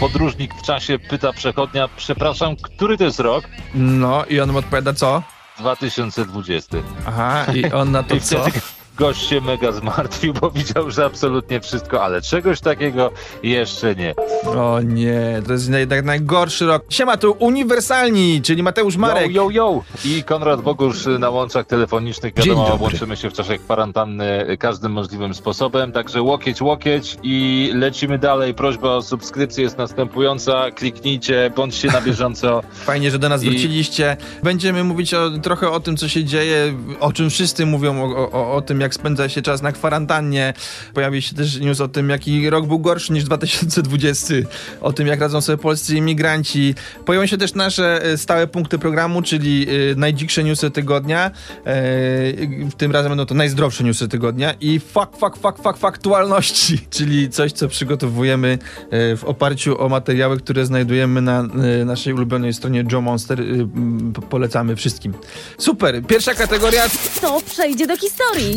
podróżnik w czasie pyta przechodnia, przepraszam, który to jest rok? No i on mu odpowiada co? 2020. Aha, i on na to I co? wtedy gość się mega zmartwił, bo widział, że absolutnie wszystko, ale czegoś takiego jeszcze nie. O nie, to jest jednak najgorszy rok. Siema, tu uniwersalni, czyli Mateusz Marek. Yo, yo, yo! I Konrad Bogusz na łączach telefonicznych. Wiadomo, łączymy się w czasie kwarantanny każdym możliwym sposobem. Także łokieć, łokieć i lecimy dalej. Prośba o subskrypcję jest następująca. Kliknijcie, bądźcie na bieżąco. Fajnie, że do nas I- wróciliście. Będziemy mówić o, trochę o tym, co się dzieje, o czym wszyscy mówią, o, o, o tym, jak spędza się czas na kwarantannie. Pojawi się też news o tym, jaki rok był gorszy niż 2020, o tym, jak radzą sobie polscy imigranci. Pojawią się też nasze e, stałe punkty programu, czyli e, najdziksze newsy tygodnia. E, tym razem będą to najzdrowsze newsy tygodnia i fuck, fuck, fuck, fuck, faktualności, czyli coś, co przygotowujemy w oparciu o materiały, które znajdujemy na naszej ulubionej stronie Joe Monster. Polecamy wszystkim. Super, pierwsza kategoria. To przejdzie do historii.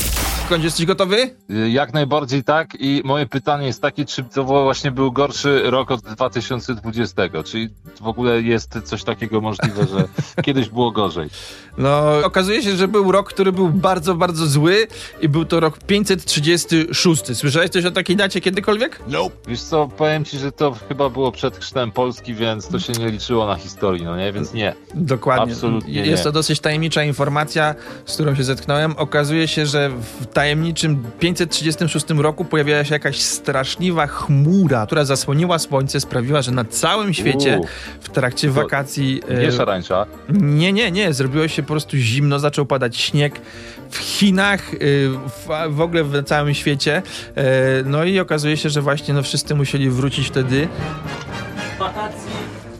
Skąd jesteś gotowy? Y, Jak najbardziej tak. I moje pytanie jest takie, czy to właśnie był gorszy rok od 2020? Czyli w ogóle jest coś takiego możliwe, że kiedyś było gorzej? No, okazuje się, że był rok, który był bardzo, bardzo zły i był to rok 536. Słyszałeś coś o takiej dacie kiedykolwiek? Wiesz co, powiem ci, że to chyba było przed chrztem Polski, więc to się nie liczyło na historii, no nie? Więc nie. Dokładnie. Absolutnie Jest nie. to dosyć tajemnicza informacja, z którą się zetknąłem. Okazuje się, że w tajemniczym 536 roku pojawiła się jakaś straszliwa chmura, która zasłoniła słońce, sprawiła, że na całym świecie Uuu. w trakcie wakacji... e, Nie szarańcza. Nie, nie, nie. Zrobiło się po prostu zimno, zaczął padać śnieg w Chinach, y, w, w ogóle w całym świecie. E, No i okazuje się, że właśnie no, wszyscy musieli wrócić wtedy.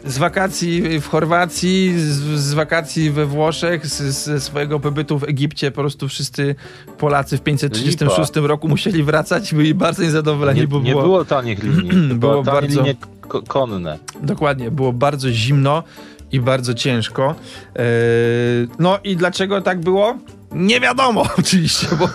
Z wakacji w Chorwacji, z, z wakacji we Włoszech, ze swojego pobytu w Egipcie, po prostu wszyscy Polacy w 536 roku musieli wracać, byli bardzo niezadowoleni, Nie, bo nie było, było tanich linii. Było tanie bardzo- linie ko- konne. Dokładnie, było bardzo zimno i bardzo ciężko. Eee, no i dlaczego tak było? Nie wiadomo oczywiście, bo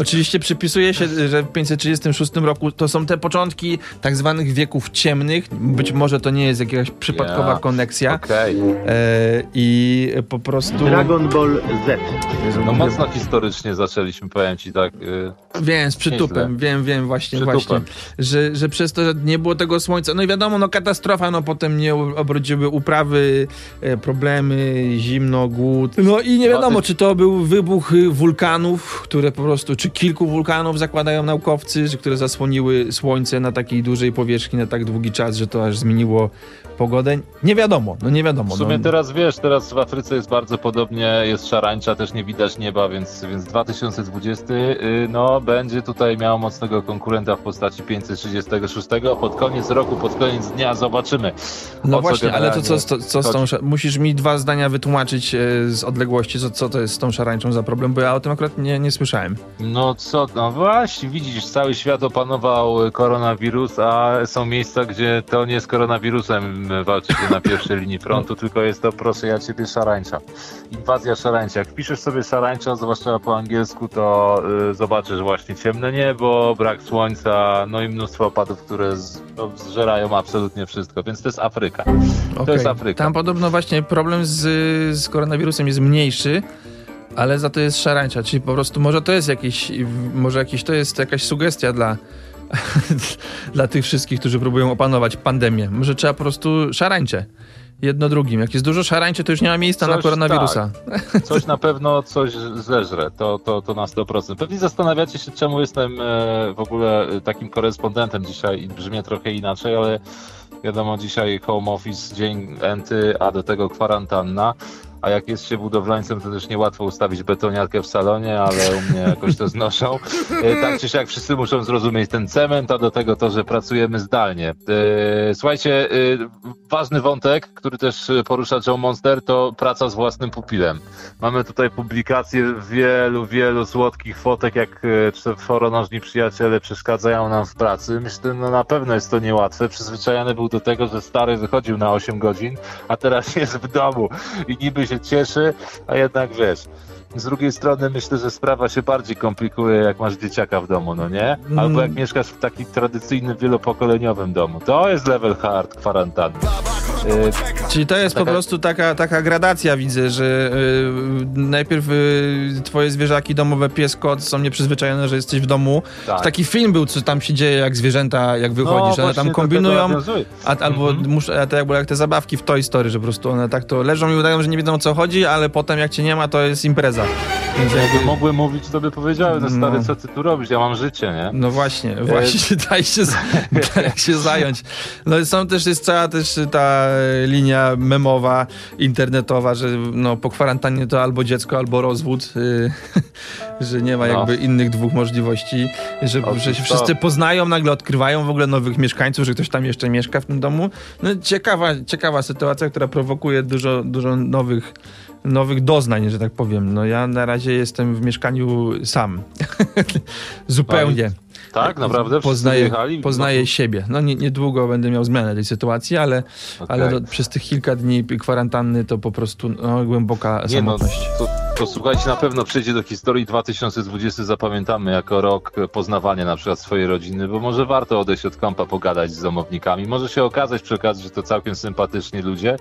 oczywiście przypisuje się, że w 536 roku to są te początki tak zwanych wieków ciemnych. Być może to nie jest jakaś przypadkowa Ja. koneksja. Okej. Eee, I po prostu... Dragon Ball Z. Jezu, No mocno historycznie zaczęliśmy, powiem ci tak. y, Wiem, z przytupem, Nieźle. wiem, wiem, właśnie, Przytupem. właśnie. Że, że przez to, że nie było tego słońca, no i wiadomo, no katastrofa, no potem nie obrodziły uprawy, e, problemy, zimno, głód. No i nie wiadomo, A ty- czy to był wybuch y, wulkanów, które po prostu, czy kilku wulkanów zakładają naukowcy, że- które zasłoniły słońce na takiej dużej powierzchni na tak długi czas, że to aż zmieniło pogodę. Nie wiadomo, no nie wiadomo. W sumie no. teraz wiesz, teraz w Afryce jest bardzo podobnie, jest szarańcza, też nie widać nieba, więc, więc 2020 y, no, będzie tutaj miał mocnego konkurenta w postaci 536. Pod koniec roku, pod koniec dnia zobaczymy. No właśnie, ale to co, co, co z tą, musisz mi dwa zdania wytłumaczyć e, z odległości, co, co to jest z tą szarańczą za problem, bo ja o tym akurat nie, nie słyszałem. No co, no właśnie, widzisz, cały świat opanował koronawirus, a są miejsca, gdzie to nie z koronawirusem walczy się na pierwszej linii frontu, tylko jest to, proszę ja ciebie, szarańcza. Inwazja szarańcza. Jak wpiszesz sobie szarańcza, zwłaszcza po angielsku, to y, zobaczysz właśnie ciemne niebo, brak słońca, no i mnóstwo opadów, które z, no, zżerają absolutnie wszystko, więc to jest Afryka. Okej. jest Afryka. Tam podobno właśnie problem z, z koronawirusem jest mniejszy, ale za to jest szarańcza, czyli po prostu może to jest jakiś, może jakiś to jest jakaś sugestia dla, dla tych wszystkich, którzy próbują opanować pandemię. Może trzeba po prostu szarańcze. Jedno drugim. Jak jest dużo szarańczy, to już nie ma miejsca na Coś koronawirusa. Coś na pewno coś zeżre, to, to, to na 100%. Pewnie zastanawiacie się, czemu jestem e, w ogóle e, takim korespondentem dzisiaj i brzmię trochę inaczej, ale wiadomo, dzisiaj home office, dzień enty, a do tego kwarantanna. A jak jest się budowlańcem, to też niełatwo ustawić betoniarkę w salonie, ale u mnie jakoś to znoszą. E, Tak czy siak wszyscy muszą zrozumieć ten cement, a do tego to, że pracujemy zdalnie. E, Słuchajcie, e, ważny wątek, który też porusza Joe Monster, to praca z własnym pupilem. Mamy tutaj publikacje wielu, wielu słodkich fotek, jak czworonożni przyjaciele przeszkadzają nam w pracy. Myślę, no na pewno jest to niełatwe. Przyzwyczajony był do tego, że stary wychodził na 8 godzin, a teraz jest w domu i niby się cieszy, a jednak wiesz, Z drugiej strony myślę, że sprawa się bardziej komplikuje, jak masz dzieciaka w domu, no nie? Albo jak Mm. mieszkasz w takim tradycyjnym, wielopokoleniowym domu. To jest level hard kwarantanny. Y, Czyli to jest po Taka- prostu taka, taka gradacja, widzę, że y, najpierw y, twoje zwierzaki domowe, pies, kot są nieprzyzwyczajone, że jesteś w domu. tak. Taki film był, co tam się dzieje, jak zwierzęta, jak wychodzisz, one No, właśnie tam kombinują, a, albo Mhm. muszę, a to jak, te zabawki w Toy Story, że po prostu one tak to leżą i udają, że nie wiedzą o co chodzi, ale potem jak cię nie ma, to jest impreza. Więc Jakby mogły mówić, to by powiedziały, no stary, No. co ty tu robisz? Ja mam życie, nie? no właśnie, właśnie, daj się, daj się zająć. No i są też, jest cała też ta e, linia memowa, internetowa, że no, po kwarantannie to albo dziecko, albo rozwód, y, że nie ma No. jakby innych dwóch możliwości, że, Otóż że się to. wszyscy poznają, nagle odkrywają w ogóle nowych mieszkańców, że ktoś tam jeszcze mieszka w tym domu. No ciekawa, ciekawa sytuacja, która prowokuje dużo, dużo nowych nowych doznań, że tak powiem. No ja na razie jestem w mieszkaniu sam. Zupełnie. Tak, naprawdę? Poznaję, wyjechali? poznaję siebie. No nie, niedługo będę miał zmianę tej sytuacji, ale, Okej. ale do, przez tych kilka dni kwarantanny to po prostu no, głęboka Nie no, samotność. to, to słuchajcie, na pewno przejdzie do historii 2020, zapamiętamy jako rok poznawania na przykład swojej rodziny, bo może warto odejść od kąpa, pogadać z domownikami. Może się okazać przy okazji, że to całkiem sympatyczni ludzie,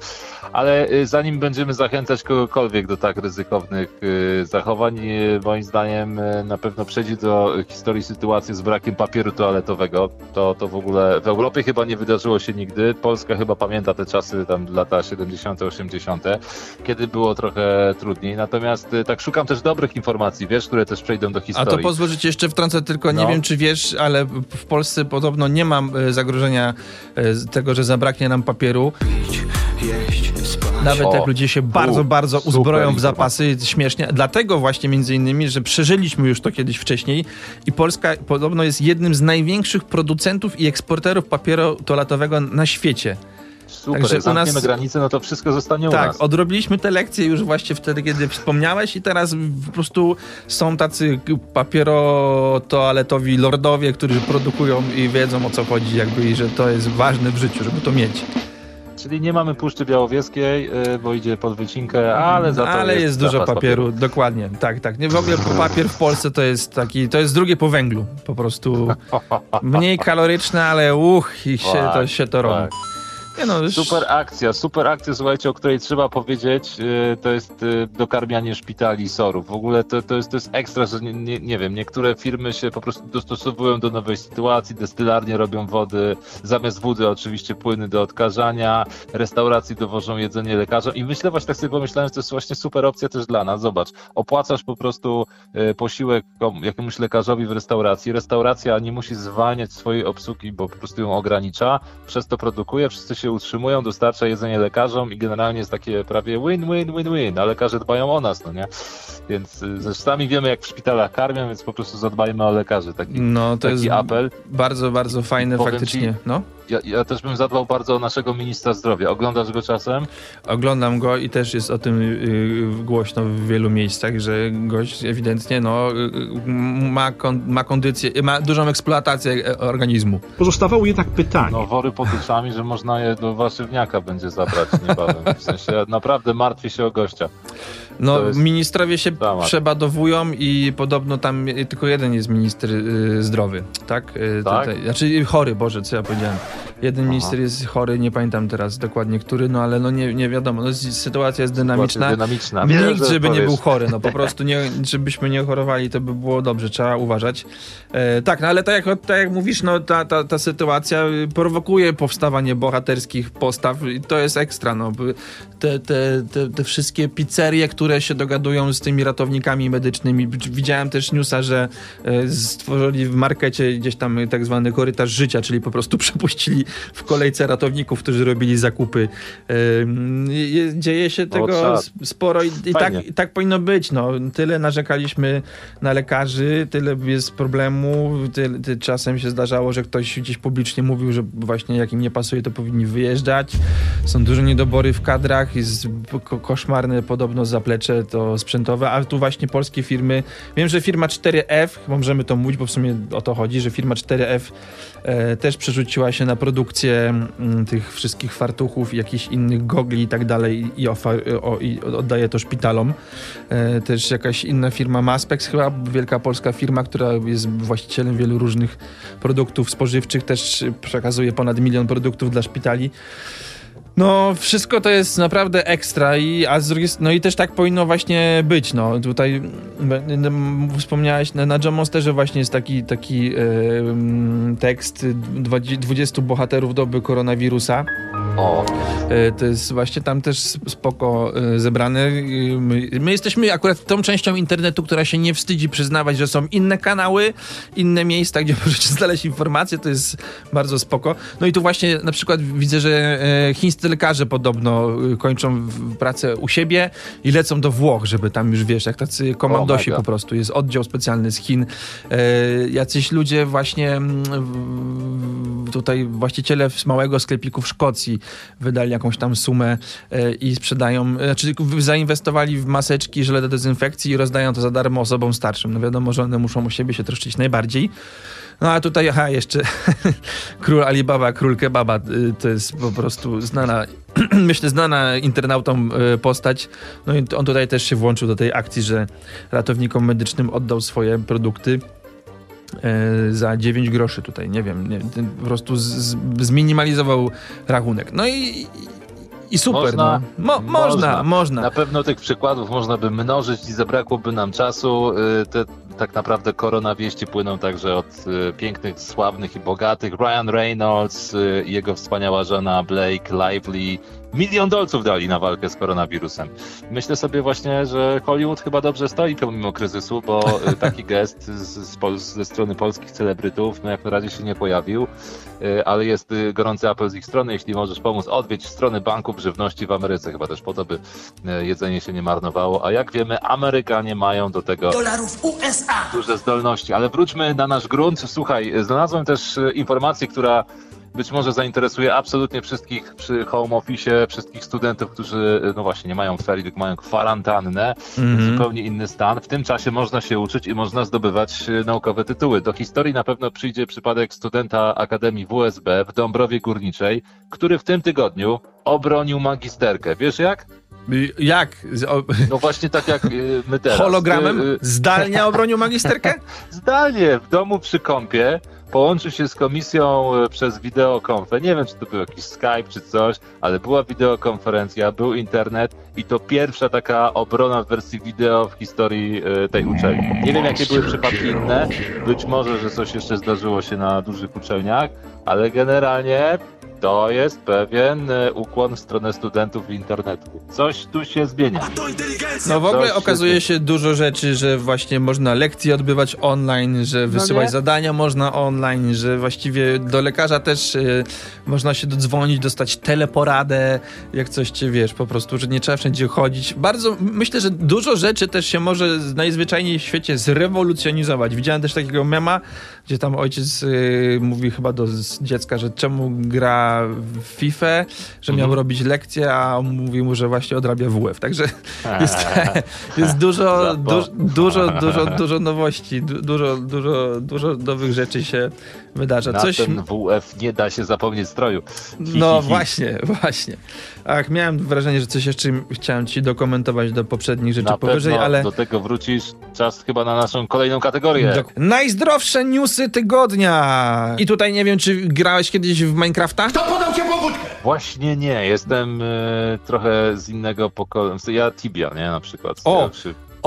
ale y, zanim będziemy zachęcać kogokolwiek do tak ryzykownych y, zachowań, y, moim zdaniem na pewno przejdzie do historii sytuacji z brakiem papieru toaletowego. To, to w ogóle w Europie chyba nie wydarzyło się nigdy. Polska chyba pamięta te czasy, tam lata 70., 80., kiedy było trochę trudniej. Natomiast y, tak szukam też dobrych informacji, wiesz, które też przejdą do A historii. to pozwól, że ci jeszcze wtrącę tylko, nie No. wiem czy wiesz, ale w Polsce podobno nie ma e, zagrożenia z tego, że zabraknie nam papieru. Nawet O, jak ludzie się bardzo, u, bardzo uzbroją w zapasy, śmiesznie. Dlatego właśnie między innymi, że przeżyliśmy już to kiedyś wcześniej i Polska podobno jest jednym z największych producentów i eksporterów papieru toaletowego na świecie. Super, Także u nas- granicę, no to wszystko zostanie u Tak, nas. odrobiliśmy te lekcje już właśnie wtedy, kiedy wspomniałeś i teraz po prostu są tacy papiero-toaletowi lordowie, którzy produkują i wiedzą o co chodzi jakby i że to jest ważne w życiu, żeby to mieć. Czyli nie mamy Puszczy Białowieskiej, y, bo idzie pod wycinkę, ale za to Ale jest, jest dużo zapas papieru, dokładnie, tak, tak. Nie, w ogóle papier w Polsce to jest taki, to jest drugie po węglu, po prostu mniej kaloryczne, ale uch, i się, to, Tak, się to robi. tak. No, już- Super akcja, super akcja, słuchajcie, o której trzeba powiedzieć, yy, to jest yy, dokarmianie szpitali i sorów. W ogóle to, to, jest, to jest ekstra, że nie, nie, nie wiem, niektóre firmy się po prostu dostosowują do nowej sytuacji, destylarnie robią wody, zamiast wody oczywiście płyny do odkażania, restauracji dowożą jedzenie lekarzom i myślę właśnie, tak sobie pomyślałem, że to jest właśnie super opcja też dla nas. Zobacz, opłacasz po prostu yy, posiłek jakiemuś lekarzowi w restauracji, restauracja nie musi zwalniać swojej obsługi, bo po prostu ją ogranicza, przez to produkuje, wszyscy się utrzymują, dostarcza jedzenie lekarzom i generalnie jest takie prawie win, win, win, win, a lekarze dbają o nas, no nie? Więc y, zresztą sami wiemy, jak w szpitalach karmią, więc po prostu zadbajmy o lekarzy. Taki, no to taki jest apel. bardzo, bardzo fajne Powiem faktycznie. ci- No. Ja, ja też bym zadbał bardzo o naszego ministra zdrowia. Oglądasz go czasem? Oglądam go i też jest o tym y, głośno w wielu miejscach, że gość ewidentnie no, y, y, ma, kon, ma kondycję, ma dużą eksploatację e, organizmu. Pozostawało jednak pytanie. No wory pod uszami, że można je do warzywniaka będzie zabrać niebawem. W sensie ja naprawdę martwię się o gościa. No, ministrowie się dramat. przebadowują i podobno tam y, tylko jeden jest minister y, zdrowy, tak? Y, Tak? Tutaj, znaczy chory, Boże, co ja powiedziałem. Jeden Aha. minister jest chory, nie pamiętam teraz dokładnie który, no ale no nie, nie wiadomo, no, sytuacja jest dynamiczna. Dynamiczna. Nikt, że żeby nie był chory, no po prostu nie, żebyśmy nie chorowali, to by było dobrze, trzeba uważać. E, tak, no ale tak jak, tak jak mówisz, no ta, ta, ta sytuacja y, prowokuje powstawanie bohaterskich postaw i to jest ekstra, no. Te, te, te, te wszystkie pizzerie, które się dogadują z tymi ratownikami medycznymi. Widziałem też newsa, że e, stworzyli w markecie gdzieś tam tak zwany korytarz życia, czyli po prostu przepuścili w kolejce ratowników, którzy robili zakupy. E, je- Dzieje się tego czad. s- sporo i, i, tak, i tak powinno być. No. Tyle narzekaliśmy na lekarzy, tyle jest problemu. Tyle, czasem się zdarzało, że ktoś gdzieś publicznie mówił, że właśnie jak im nie pasuje, to powinni wyjeżdżać. Są duże niedobory w kadrach, jest ko koszmarne podobno zaplecze to sprzętowe, a tu właśnie polskie firmy. Wiem, że firma 4F, możemy to mówić, bo w sumie o to chodzi, że firma 4F e, też przerzuciła się na produkcję mm, tych wszystkich fartuchów, jakichś innych gogli i tak dalej i, o, i oddaje to szpitalom. E, też jakaś inna firma Maspex, chyba wielka polska firma, która jest właścicielem wielu różnych produktów spożywczych, też przekazuje ponad milion produktów dla szpitali. No, wszystko to jest naprawdę ekstra i, a z drugiej, no i też tak powinno właśnie być, no. Tutaj wspomniałeś, na, na John Monsterze właśnie jest taki, taki e, tekst 20 bohaterów doby koronawirusa. O. E, to jest właśnie tam też spoko e, zebrane. My, my, jesteśmy akurat tą częścią internetu, która się nie wstydzi przyznawać, że są inne kanały, inne miejsca, gdzie możecie znaleźć informacje. To jest bardzo spoko. No i tu właśnie na przykład widzę, że e, chińscy lekarze podobno kończą pracę u siebie i lecą do Włoch, żeby tam już wiesz, jak tacy komandosi po prostu. Jest oddział specjalny z Chin. Jacyś ludzie właśnie tutaj właściciele małego sklepiku w Szkocji wydali jakąś tam sumę e, i sprzedają, znaczy zainwestowali w maseczki, żele do dezynfekcji i rozdają to za darmo osobom starszym. No wiadomo, że one muszą o siebie się troszczyć najbardziej. No a tutaj, aha, jeszcze król Alibaba, król kebaba, y, to jest po prostu znana, myślę, znana internautom y, postać. No i on tutaj też się włączył do tej akcji, że ratownikom medycznym oddał swoje produkty E, za 9 groszy tutaj, nie wiem, nie, po prostu z, z, zminimalizował rachunek. No i, i super, można, no. Mo, można, można, można. Na pewno tych przykładów można by mnożyć i zabrakłoby nam czasu. Y, te tak naprawdę koronawieści płyną także od y, pięknych, sławnych i bogatych. Ryan Reynolds y, jego wspaniała żona Blake Lively milion dolców dali na walkę z koronawirusem. Myślę sobie właśnie, że Hollywood chyba dobrze stoi pomimo kryzysu, bo y, taki gest z, z ze strony polskich celebrytów no jak na razie się nie pojawił, y, ale jest y, gorący apel z ich strony, jeśli możesz pomóc, odwiedź strony banków żywności w Ameryce, chyba też po to, by jedzenie się nie marnowało, a jak wiemy, Amerykanie mają do tego dolarów USA duże zdolności, ale wróćmy na nasz grunt. Słuchaj, znalazłem też informację, która być może zainteresuje absolutnie wszystkich przy home office, wszystkich studentów, którzy no właśnie nie mają ferii, tylko mają kwarantannę, mm -hmm. zupełnie inny stan. W tym czasie można się uczyć i można zdobywać e, naukowe tytuły. Do historii na pewno przyjdzie przypadek studenta Akademii WSB w Dąbrowie Górniczej, który w tym tygodniu obronił magisterkę. Wiesz jak? Jak? No właśnie tak jak my teraz. Hologramem? Zdalnie obronił magisterkę? Zdalnie, w domu przy kąpie połączył się z komisją e, przez wideokonferencję. Nie wiem, czy to był jakiś Skype czy coś, ale była wideokonferencja, był internet i to pierwsza taka obrona w wersji wideo w historii e, tej uczelni. Nie wiem, jakie były przypadki inne. Być może, że coś jeszcze zdarzyło się na dużych uczelniach, ale generalnie to jest pewien e, ukłon w stronę studentów internetu. Coś tu się zmienia. No w ogóle Coś okazuje się, się dużo rzeczy, że właśnie można lekcje odbywać online, że no wysyłać no zadania można online, że właściwie do lekarza też y, można się dodzwonić, dostać teleporadę, jak coś cię wiesz, po prostu, że nie trzeba wszędzie chodzić. Bardzo, myślę, że dużo rzeczy też się może najzwyczajniej w świecie zrewolucjonizować. Widziałem też takiego mema, gdzie tam ojciec y, mówi chyba do dziecka, że czemu gra w FIFA, że miał mhm. robić lekcje, a on mówi mu, że właśnie odrabia WF. Także jest, jest dużo, du, dużo, dużo, dużo nowości, dużo, dużo, dużo nowych rzeczy się wydarza. Na Coś... ten WF nie da się zapomnieć stroju. Hi, no hi, hi. właśnie, właśnie. Ach, miałem wrażenie, że coś jeszcze chciałem ci dokumentować do poprzednich rzeczy na powyżej, ale... do tego wrócisz. Czas chyba na naszą kolejną kategorię. Do... Najzdrowsze newsy tygodnia! I tutaj nie wiem, czy grałeś kiedyś w Minecrafta? Kto podał cię powódkę? Właśnie nie, jestem y, trochę z innego pokolenia. Ja Tibia, nie, na przykład. O,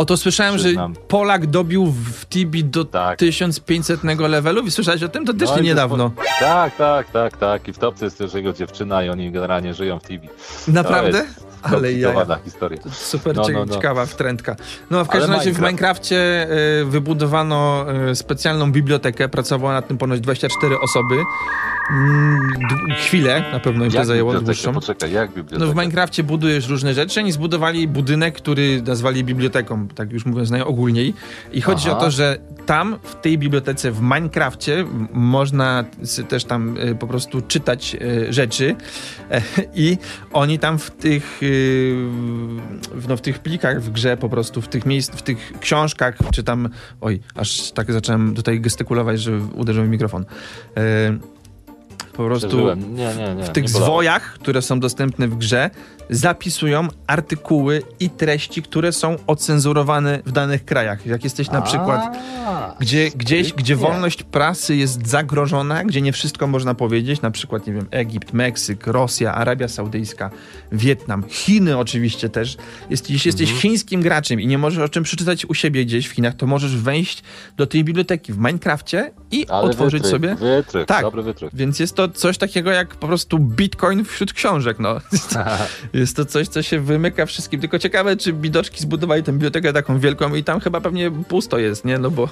Oto słyszałem, Przyznam. że Polak dobił w Tibi do tak. 1500 levelu i słyszałeś o tym? To też no nie niedawno. Po... Tak, tak, tak, tak. I w topce jest też jego dziewczyna i oni generalnie żyją w Tibi. Naprawdę? Ale ja. historia. Super no, no, no. ciekawa wtrętka. No, w każdym razie w Minecrafcie y, wybudowano y, specjalną bibliotekę. Pracowało nad tym ponoć 24 osoby. Mm, chwilę na pewno im to zajęło dłuższą. Poczekaj, jak biblioteka? No w Minecrafcie budujesz różne rzeczy, oni zbudowali budynek, który nazwali biblioteką, tak już mówiąc najogólniej. I chodzi Aha. o to, że tam, w tej bibliotece, w Minecrafcie można też tam e, po prostu czytać e, rzeczy e, i oni tam w tych, no, w tych plikach w grze po prostu, w tych miejsc, w tych książkach, czy tam, oj, aż tak zacząłem tutaj gestykulować, że uderzył mi mikrofon. Po prostu. Nie, nie, nie. w tych zwojach, które są dostępne w grze, zapisują artykuły i treści, które są ocenzurowane w danych krajach. Jak jesteś na przykład gdzie, gdzieś, gdzie wolność prasy jest zagrożona, gdzie nie wszystko można powiedzieć, na przykład, nie wiem, Egipt, Meksyk, Rosja, Arabia Saudyjska, Wietnam, Chiny oczywiście też. Jest, jeśli jesteś Mhm. chińskim graczem i nie możesz o czym przeczytać u siebie gdzieś w Chinach, to możesz wejść do tej biblioteki w Minecrafcie i Ale otworzyć wytrych, sobie... Wytrych, Tak. dobry wytrych. Więc jest to coś takiego jak po prostu bitcoin wśród książek, no. Jest to coś, co się wymyka wszystkim. Tylko ciekawe, czy bidoczki zbudowali tę bibliotekę taką wielką i tam chyba pewnie pusto jest, nie? No bo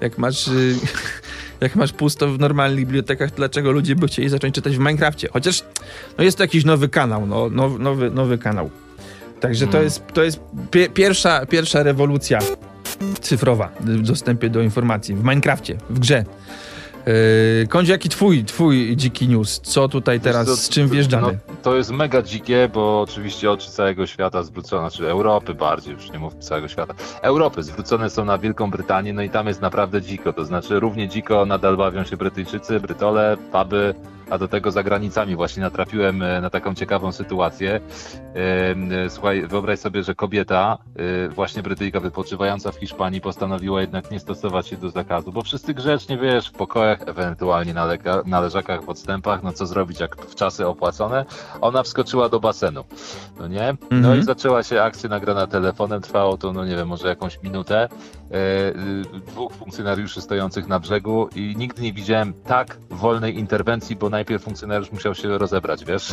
jak masz... y, Jak masz pusto w normalnych bibliotekach, dlaczego ludzie by chcieli zacząć czytać w Minecrafcie? Chociaż no jest to jakiś nowy kanał, no, now, nowy, nowy kanał. Także to Mm. jest, to jest pie, pierwsza, pierwsza rewolucja cyfrowa w dostępie do informacji w Minecrafcie, w grze. Yy, Kądzie, jaki twój, twój dziki news? Co tutaj teraz, z czym wjeżdżamy? No, to jest mega dzikie, bo oczywiście oczy całego świata zwrócone, znaczy Europy bardziej, już nie mów całego świata, Europy zwrócone są na Wielką Brytanię, no i tam jest naprawdę dziko, to znaczy równie dziko nadal bawią się Brytyjczycy, Brytole, puby, a do tego za granicami właśnie natrafiłem e, na taką ciekawą sytuację. Em, e, Słuchaj, wyobraź sobie, że kobieta, e, właśnie Brytyjka wypoczywająca w Hiszpanii, postanowiła jednak nie stosować się do zakazu, bo wszyscy grzecznie, wiesz, w pokojach, ewentualnie na, leka- na leżakach w odstępach, no co zrobić, jak w czasy opłacone, ona wskoczyła do basenu, no nie? No Mhm. i zaczęła się akcja nagrana telefonem, trwało to, no nie wiem, może jakąś minutę, e, dwóch funkcjonariuszy stojących na brzegu i nigdy nie widziałem tak wolnej interwencji, bo najpierw funkcjonariusz musiał się rozebrać, wiesz,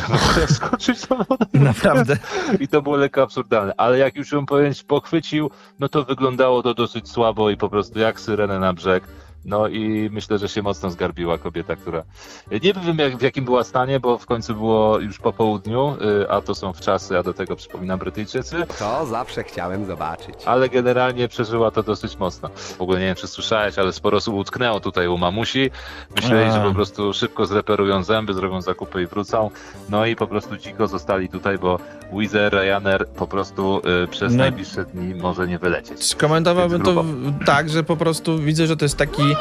do wody. Naprawdę. I to było lekko absurdalne, ale jak już ją powiem, pochwycił, no to wyglądało to dosyć słabo i po prostu jak syrenę na brzeg. No i myślę, że się mocno zgarbiła kobieta, która. Nie wiem jak, w jakim była stanie, bo w końcu było już po południu, y, a to są w czasy, a do tego przypominam Brytyjczycy, To zawsze chciałem zobaczyć. ale generalnie przeżyła to dosyć mocno. W ogóle nie wiem, czy słyszałeś, ale sporo osób utknęło tutaj u mamusi. Myśleli, A. że po prostu szybko zreperują zęby, zrobią zakupy i wrócą. No i po prostu dziko zostali tutaj, bo Wizz Air, Ryanair po prostu y, przez No. najbliższe dni może nie wylecieć. Skomentowałbym to tak, że po prostu widzę, że to jest taki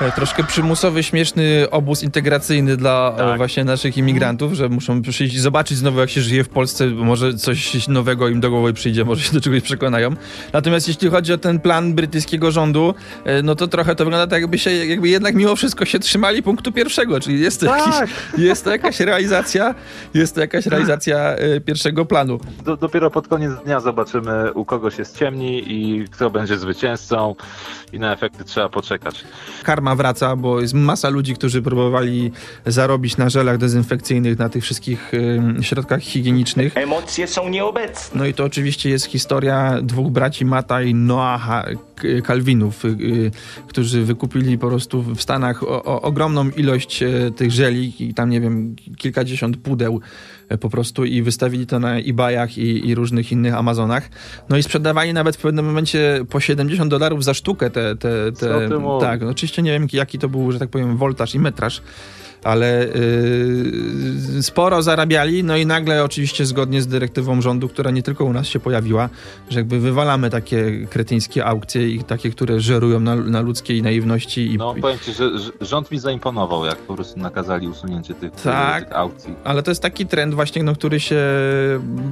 e, troszkę przymusowy, śmieszny obóz integracyjny dla e, Tak. właśnie naszych imigrantów, że muszą przyjść i zobaczyć znowu, jak się żyje w Polsce, może coś nowego im do głowy przyjdzie, może się do czegoś przekonają. Natomiast jeśli chodzi o ten plan brytyjskiego rządu, e, no to trochę to wygląda tak, jakby się, jakby jednak mimo wszystko się trzymali punktu pierwszego, czyli jest to, jakiś, jest to jakaś realizacja, jest to jakaś realizacja pierwszego planu. Do, dopiero pod koniec dnia zobaczymy, u kogo się ściemni i kto będzie zwycięzcą i na efekty trzeba poczekać. Karma wraca, bo jest masa ludzi, którzy próbowali zarobić na żelach dezynfekcyjnych, na tych wszystkich ym, środkach higienicznych. Emocje są nieobecne. No i to oczywiście jest historia dwóch braci Mata i Noaha Kalwinów, y, y, którzy wykupili po prostu w Stanach o, o, ogromną ilość e, tych żeli i tam, nie wiem, kilkadziesiąt pudeł e, po prostu i wystawili to na eBayach i, i różnych innych Amazonach. No i sprzedawali nawet w pewnym momencie po 70 dolarów za sztukę te... te, Co te? Tak, oczywiście nie wiem jaki to był, że tak powiem, woltaż i metraż, ale yy, sporo zarabiali, no i nagle oczywiście zgodnie z dyrektywą rządu, która nie tylko u nas się pojawiła, że jakby wywalamy takie kretyńskie aukcje i takie, które żerują na, na ludzkiej naiwności i, No powiem ci, że rząd mi zaimponował, jak po prostu nakazali usunięcie tych, Tak. tych aukcji. Ale to jest taki trend właśnie, no, który się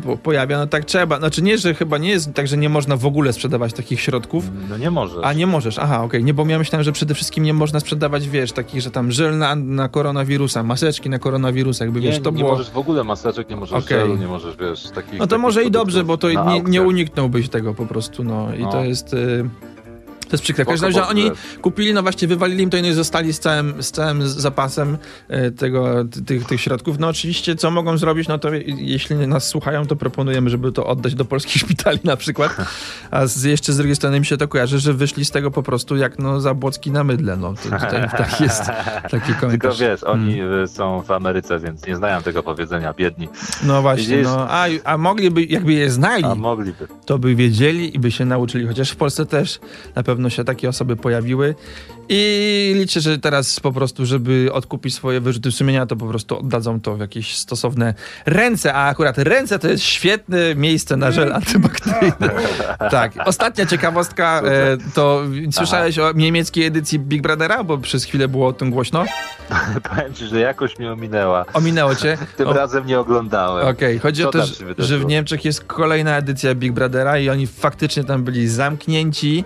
po- pojawia, no tak trzeba, znaczy nie, że chyba nie jest tak, że nie można w ogóle sprzedawać takich środków, No nie możesz. A nie możesz, aha, okej, nie, bo ja myślałem, że przede wszystkim nie można sprzedawać, wiesz, takich, że tam żel na, na koronawirusa, maseczki na koronawirusa, jakby nie, wiesz, to nie było... możesz w ogóle maseczek, nie możesz Okej. żelu, nie możesz, wiesz, takich... No to takich może i dobrze, bo to nie, nie uniknąłbyś tego po prostu, no i No. to jest... Y... To jest przykre. W każdym razie oni kupili, no właśnie wywalili im to i no i zostali z całym, z całym zapasem e, tego, ty- tych, tych środków. No oczywiście, co mogą zrobić, no to je- jeśli nas słuchają, to proponujemy, żeby to oddać do polskich szpitali na przykład. A z, jeszcze z drugiej strony mi się to kojarzy, że wyszli z tego po prostu jak no zabłocki na mydle. No, to, tutaj tak jest taki Tylko komentarz. wiesz, oni Mm. y, są w Ameryce, więc nie znają tego powiedzenia, biedni. No właśnie, Widzisz? no, a, a mogliby, jakby je znali, A mogliby. to by wiedzieli i by się nauczyli. Chociaż w Polsce też na pewno się takie osoby pojawiły. I liczę, że teraz po prostu, żeby odkupić swoje wyrzuty sumienia, to po prostu oddadzą to w jakieś stosowne ręce. A akurat ręce to jest świetne miejsce na żel antybakteryjny. tak. Ostatnia ciekawostka e, to słyszałeś o niemieckiej edycji Big Brothera? Bo przez chwilę było o tym głośno. Powiem ci, że jakoś mnie ominęła. Ominęło cię. Tym O- razem nie oglądałem. Okej, chodzi Co o to, że, w Niemczech jest kolejna edycja Big Brothera i oni faktycznie tam byli zamknięci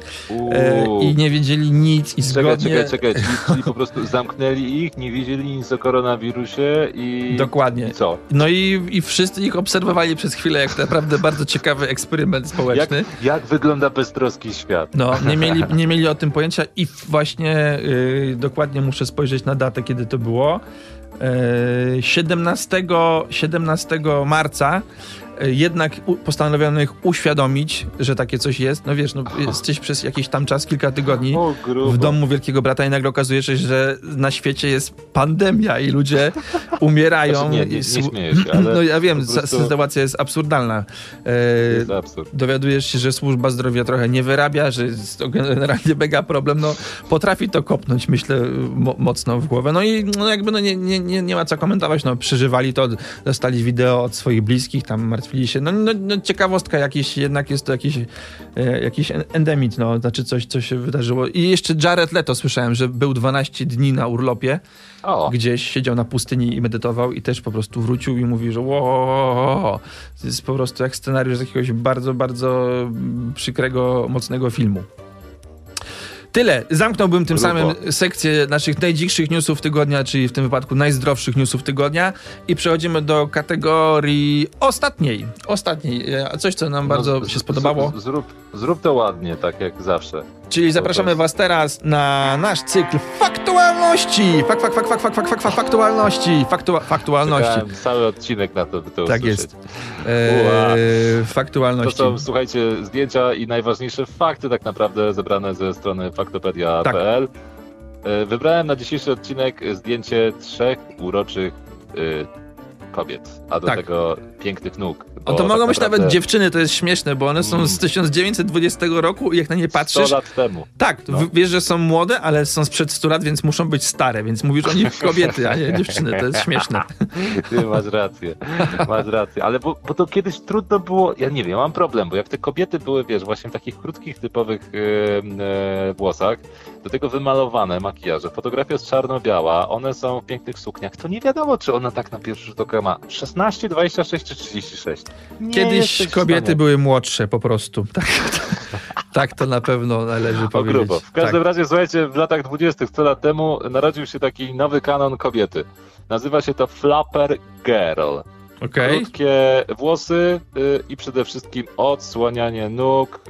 e, i nie wiedzieli nic i Czekaj, zgodnie... czekaj, czekaj, czyli, czyli po prostu zamknęli ich, nie wiedzieli nic o koronawirusie i... Dokładnie. I co? No i, i wszyscy ich obserwowali przez chwilę, jak naprawdę bardzo ciekawy eksperyment Jak, społeczny. jak wygląda beztroski świat? No, nie mieli, nie mieli o tym pojęcia i właśnie y, dokładnie muszę spojrzeć na datę, kiedy to było. Y, 17, 17 marca jednak ich uświadomić, że takie coś jest. No wiesz, no, jesteś przez jakiś tam czas, kilka tygodni w domu Wielkiego Brata i nagle okazuje się, że na świecie jest pandemia i ludzie umierają. Znaczy, nie, nie, nie słu- śmieję się, ale No ja wiem, prostu- sytuacja jest absurdalna. E, Jest absurd. dowiadujesz się, że służba zdrowia trochę nie wyrabia, że jest to generalnie mega problem, no potrafi to kopnąć, myślę, mo mocno w głowę. No i no, jakby no, nie, nie, nie, nie ma co komentować, no przeżywali to, dostali wideo od swoich bliskich, tam się. No, no, no ciekawostka jakiś, jednak jest to jakiś, e, jakiś en- endemit, no, znaczy coś, co się wydarzyło. I jeszcze Jared Leto słyszałem, że był 12 dni na urlopie, O, gdzieś siedział na pustyni i medytował i też po prostu wrócił i mówi, że wow, to jest po prostu jak scenariusz z jakiegoś bardzo, bardzo przykrego, mocnego filmu. Tyle. Zamknąłbym tym Grubo. samym sekcję naszych najdzikszych newsów tygodnia, czyli w tym wypadku najzdrowszych newsów tygodnia i przechodzimy do kategorii ostatniej. Ostatniej. E, Coś, co nam bardzo no, z- się spodobało. Zrób, zrób to ładnie, tak jak zawsze. Czyli zapraszamy was teraz na nasz cykl faktualności. Fak, fak, fak, fak, fak, fak, fak, fak faktualności. Faktua, faktualności. Cały odcinek na to, by to Tak usłyszeć. jest. Eee, faktualności. To są, słuchajcie, zdjęcia i najważniejsze fakty tak naprawdę zebrane ze strony faktopedia.pl. Tak. Eee, wybrałem na dzisiejszy odcinek zdjęcie trzech uroczych y, kobiet, a do tak. tego pięknych nóg. O, bo to mogą tak być nawet naprawdę dziewczyny, to jest śmieszne, bo one są Mm. z 1920 roku i jak na nie 100 patrzysz, lat temu. tak, No. wiesz, że są młode, ale są sprzed 100 lat, więc muszą być stare, więc mówisz o nich kobiety, a nie dziewczyny, to jest śmieszne. Ty masz rację, masz rację. Ale bo, bo to kiedyś trudno było, ja nie wiem, mam problem, bo jak te kobiety były, wiesz, właśnie w takich krótkich, typowych e, e, włosach, do tego wymalowane makijaże, fotografia jest czarno-biała, one są w pięknych sukniach, to nie wiadomo, czy ona tak na pierwszy rzut oka ma 16, 26 czy 36. Nie Kiedyś kobiety stanie. były młodsze po prostu. Tak, tak to na pewno należy O powiedzieć. grubo. W każdym tak. razie, słuchajcie, w latach 20. 100 lat temu narodził się taki nowy kanon kobiety. Nazywa się to Flapper Girl. Okej. Krótkie włosy y, i przede wszystkim odsłanianie nóg,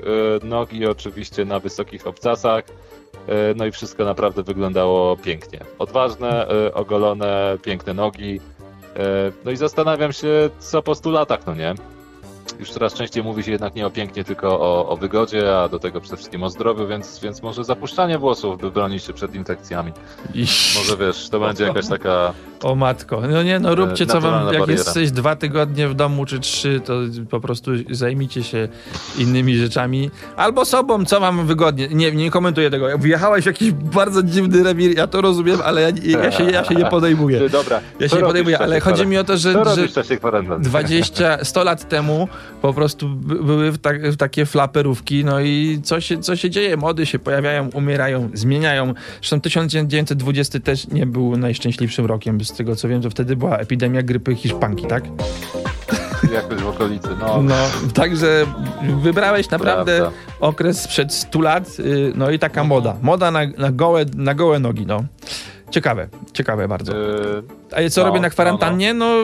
y, nogi oczywiście na wysokich obcasach. y, No i wszystko naprawdę wyglądało pięknie. Odważne, y, ogolone, piękne nogi. Y, No i zastanawiam się, co po 100 latach, no nie? Już coraz częściej mówi się jednak nie o pięknie, tylko o, o wygodzie, a do tego przede wszystkim o zdrowiu, więc, więc może zapuszczanie włosów, by bronić się przed infekcjami. Może wiesz, to będzie jakaś taka O matko. No nie, no róbcie co wam, jak bariera. jesteś dwa tygodnie w domu czy trzy, to po prostu zajmijcie się innymi rzeczami. Albo sobą, co wam wygodnie. Nie, nie komentuję tego. Wjechałeś w jakiś bardzo dziwny rewir, ja to rozumiem, ale ja, ja, się, ja się nie podejmuję. Dobra. Ja się nie podejmuję, ale chodzi mi o to, że, Co że robisz w czasie kwarantanny? 20, 100 lat temu po prostu by- były w tak, w takie flaperówki, no i co się, co się dzieje? Mody się pojawiają, umierają, zmieniają. Zresztą 1920 też nie był najszczęśliwszym rokiem, z tego co wiem, to wtedy była epidemia grypy hiszpanki, tak? Jakoś w okolicy, no. No, także wybrałeś naprawdę Prawda. okres sprzed 100 lat, y, no i taka moda. Moda na, na, gołe, na gołe nogi, no. Ciekawe, ciekawe bardzo. Yy, A co No, robię na no, kwarantannie? No,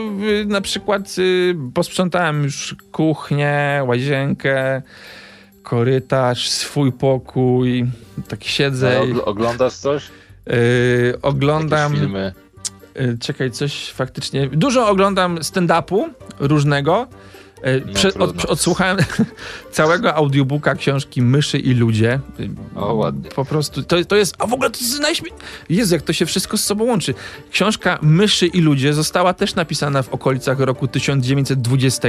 y, na przykład y, posprzątałem już kuchnię, łazienkę, korytarz, swój pokój, tak siedzę. Ogl- Oglądasz coś? Yy, oglądam. Jakieś filmy? Yy, czekaj, coś faktycznie. Dużo oglądam stand-upu różnego. No, prze- od, odsłuchałem całego audiobooka książki Myszy i ludzie. O, ładnie. Po prostu to, to jest. A w ogóle to jest najśmie... Jezu, jak to się wszystko z sobą łączy. Książka Myszy i ludzie została też napisana w okolicach roku 1920,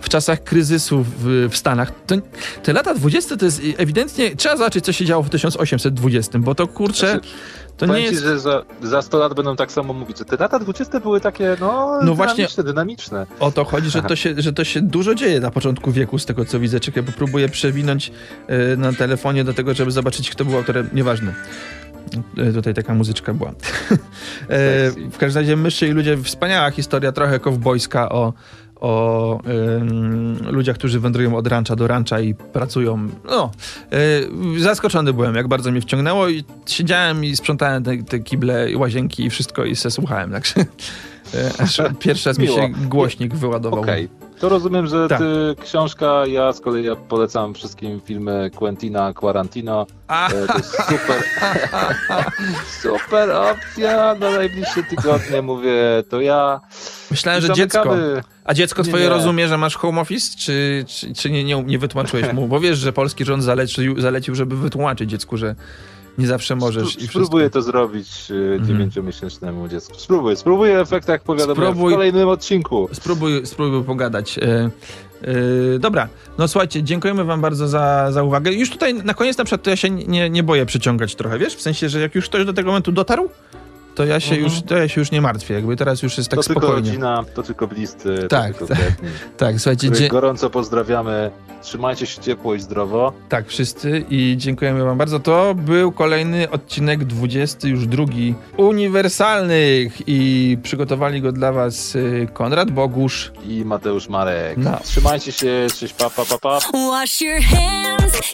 w czasach kryzysu w, w Stanach. To, te lata 20 to jest ewidentnie. Trzeba zobaczyć, co się działo w 1820, bo to kurczę. To nie Powiem ci, jest. że za, za 100 lat będą tak samo mówić, że te lata 20 były takie, no, No właśnie- dynamiczne. O to chodzi, że to, się, że to się dużo dzieje na początku wieku, z tego co widzę. Czekaj, bo próbuję przewinąć e, na telefonie do tego, żeby zobaczyć, kto był autorem. Nieważne. E, Tutaj taka muzyczka była. E, w każdym razie Myszy i ludzie, wspaniała historia, trochę kowbojska o, o em, ludziach, którzy wędrują od rancha do rancha i pracują. No, e, zaskoczony byłem, jak bardzo mnie wciągnęło i siedziałem i sprzątałem te, te kible, łazienki i wszystko i se słuchałem, także e, aż pierwszy raz mi się głośnik wyładował. Okej. To rozumiem, że Tak. ty książka, ja z kolei ja polecam wszystkim filmy Quentina Quarantino. A, E, To jest super, super opcja na najbliższe tygodnie, mówię, to ja. myślałem, I że dziecko. A dziecko Nie, twoje nie. rozumie, że masz home office, czy, czy, czy nie, nie, nie wytłumaczyłeś mu? Bo wiesz, że polski rząd zalecił, zalecił żeby wytłumaczyć dziecku, że nie zawsze możesz i Spró- wszystko. Spróbuję to zrobić e, dziewięciomiesięcznemu dziecku. Spróbuję, spróbuję efekt, jak powiadam Spróbuj. w kolejnym odcinku. Spróbuj, spróbuj pogadać. E, e, dobra, no słuchajcie, dziękujemy wam bardzo za, za uwagę. Już tutaj na koniec na przykład to ja się nie, nie boję przyciągać trochę, wiesz? W sensie, że jak już ktoś do tego momentu dotarł, to ja się, Mhm. już, to ja się już nie martwię. Jakby teraz już jest tak to tylko spokojnie. rodzina, to tylko bliscy, Tak, to tylko tak. Tak, słuchajcie, dzie- gorąco pozdrawiamy. Trzymajcie się ciepło i zdrowo. Tak, wszyscy i dziękujemy wam bardzo. To był kolejny odcinek 20, już drugi, uniwersalnych i przygotowali go dla was y, Konrad Bogusz. I Mateusz Marek. No. Trzymajcie się, cześć, pa, pa, pa, pa. Wash your hands.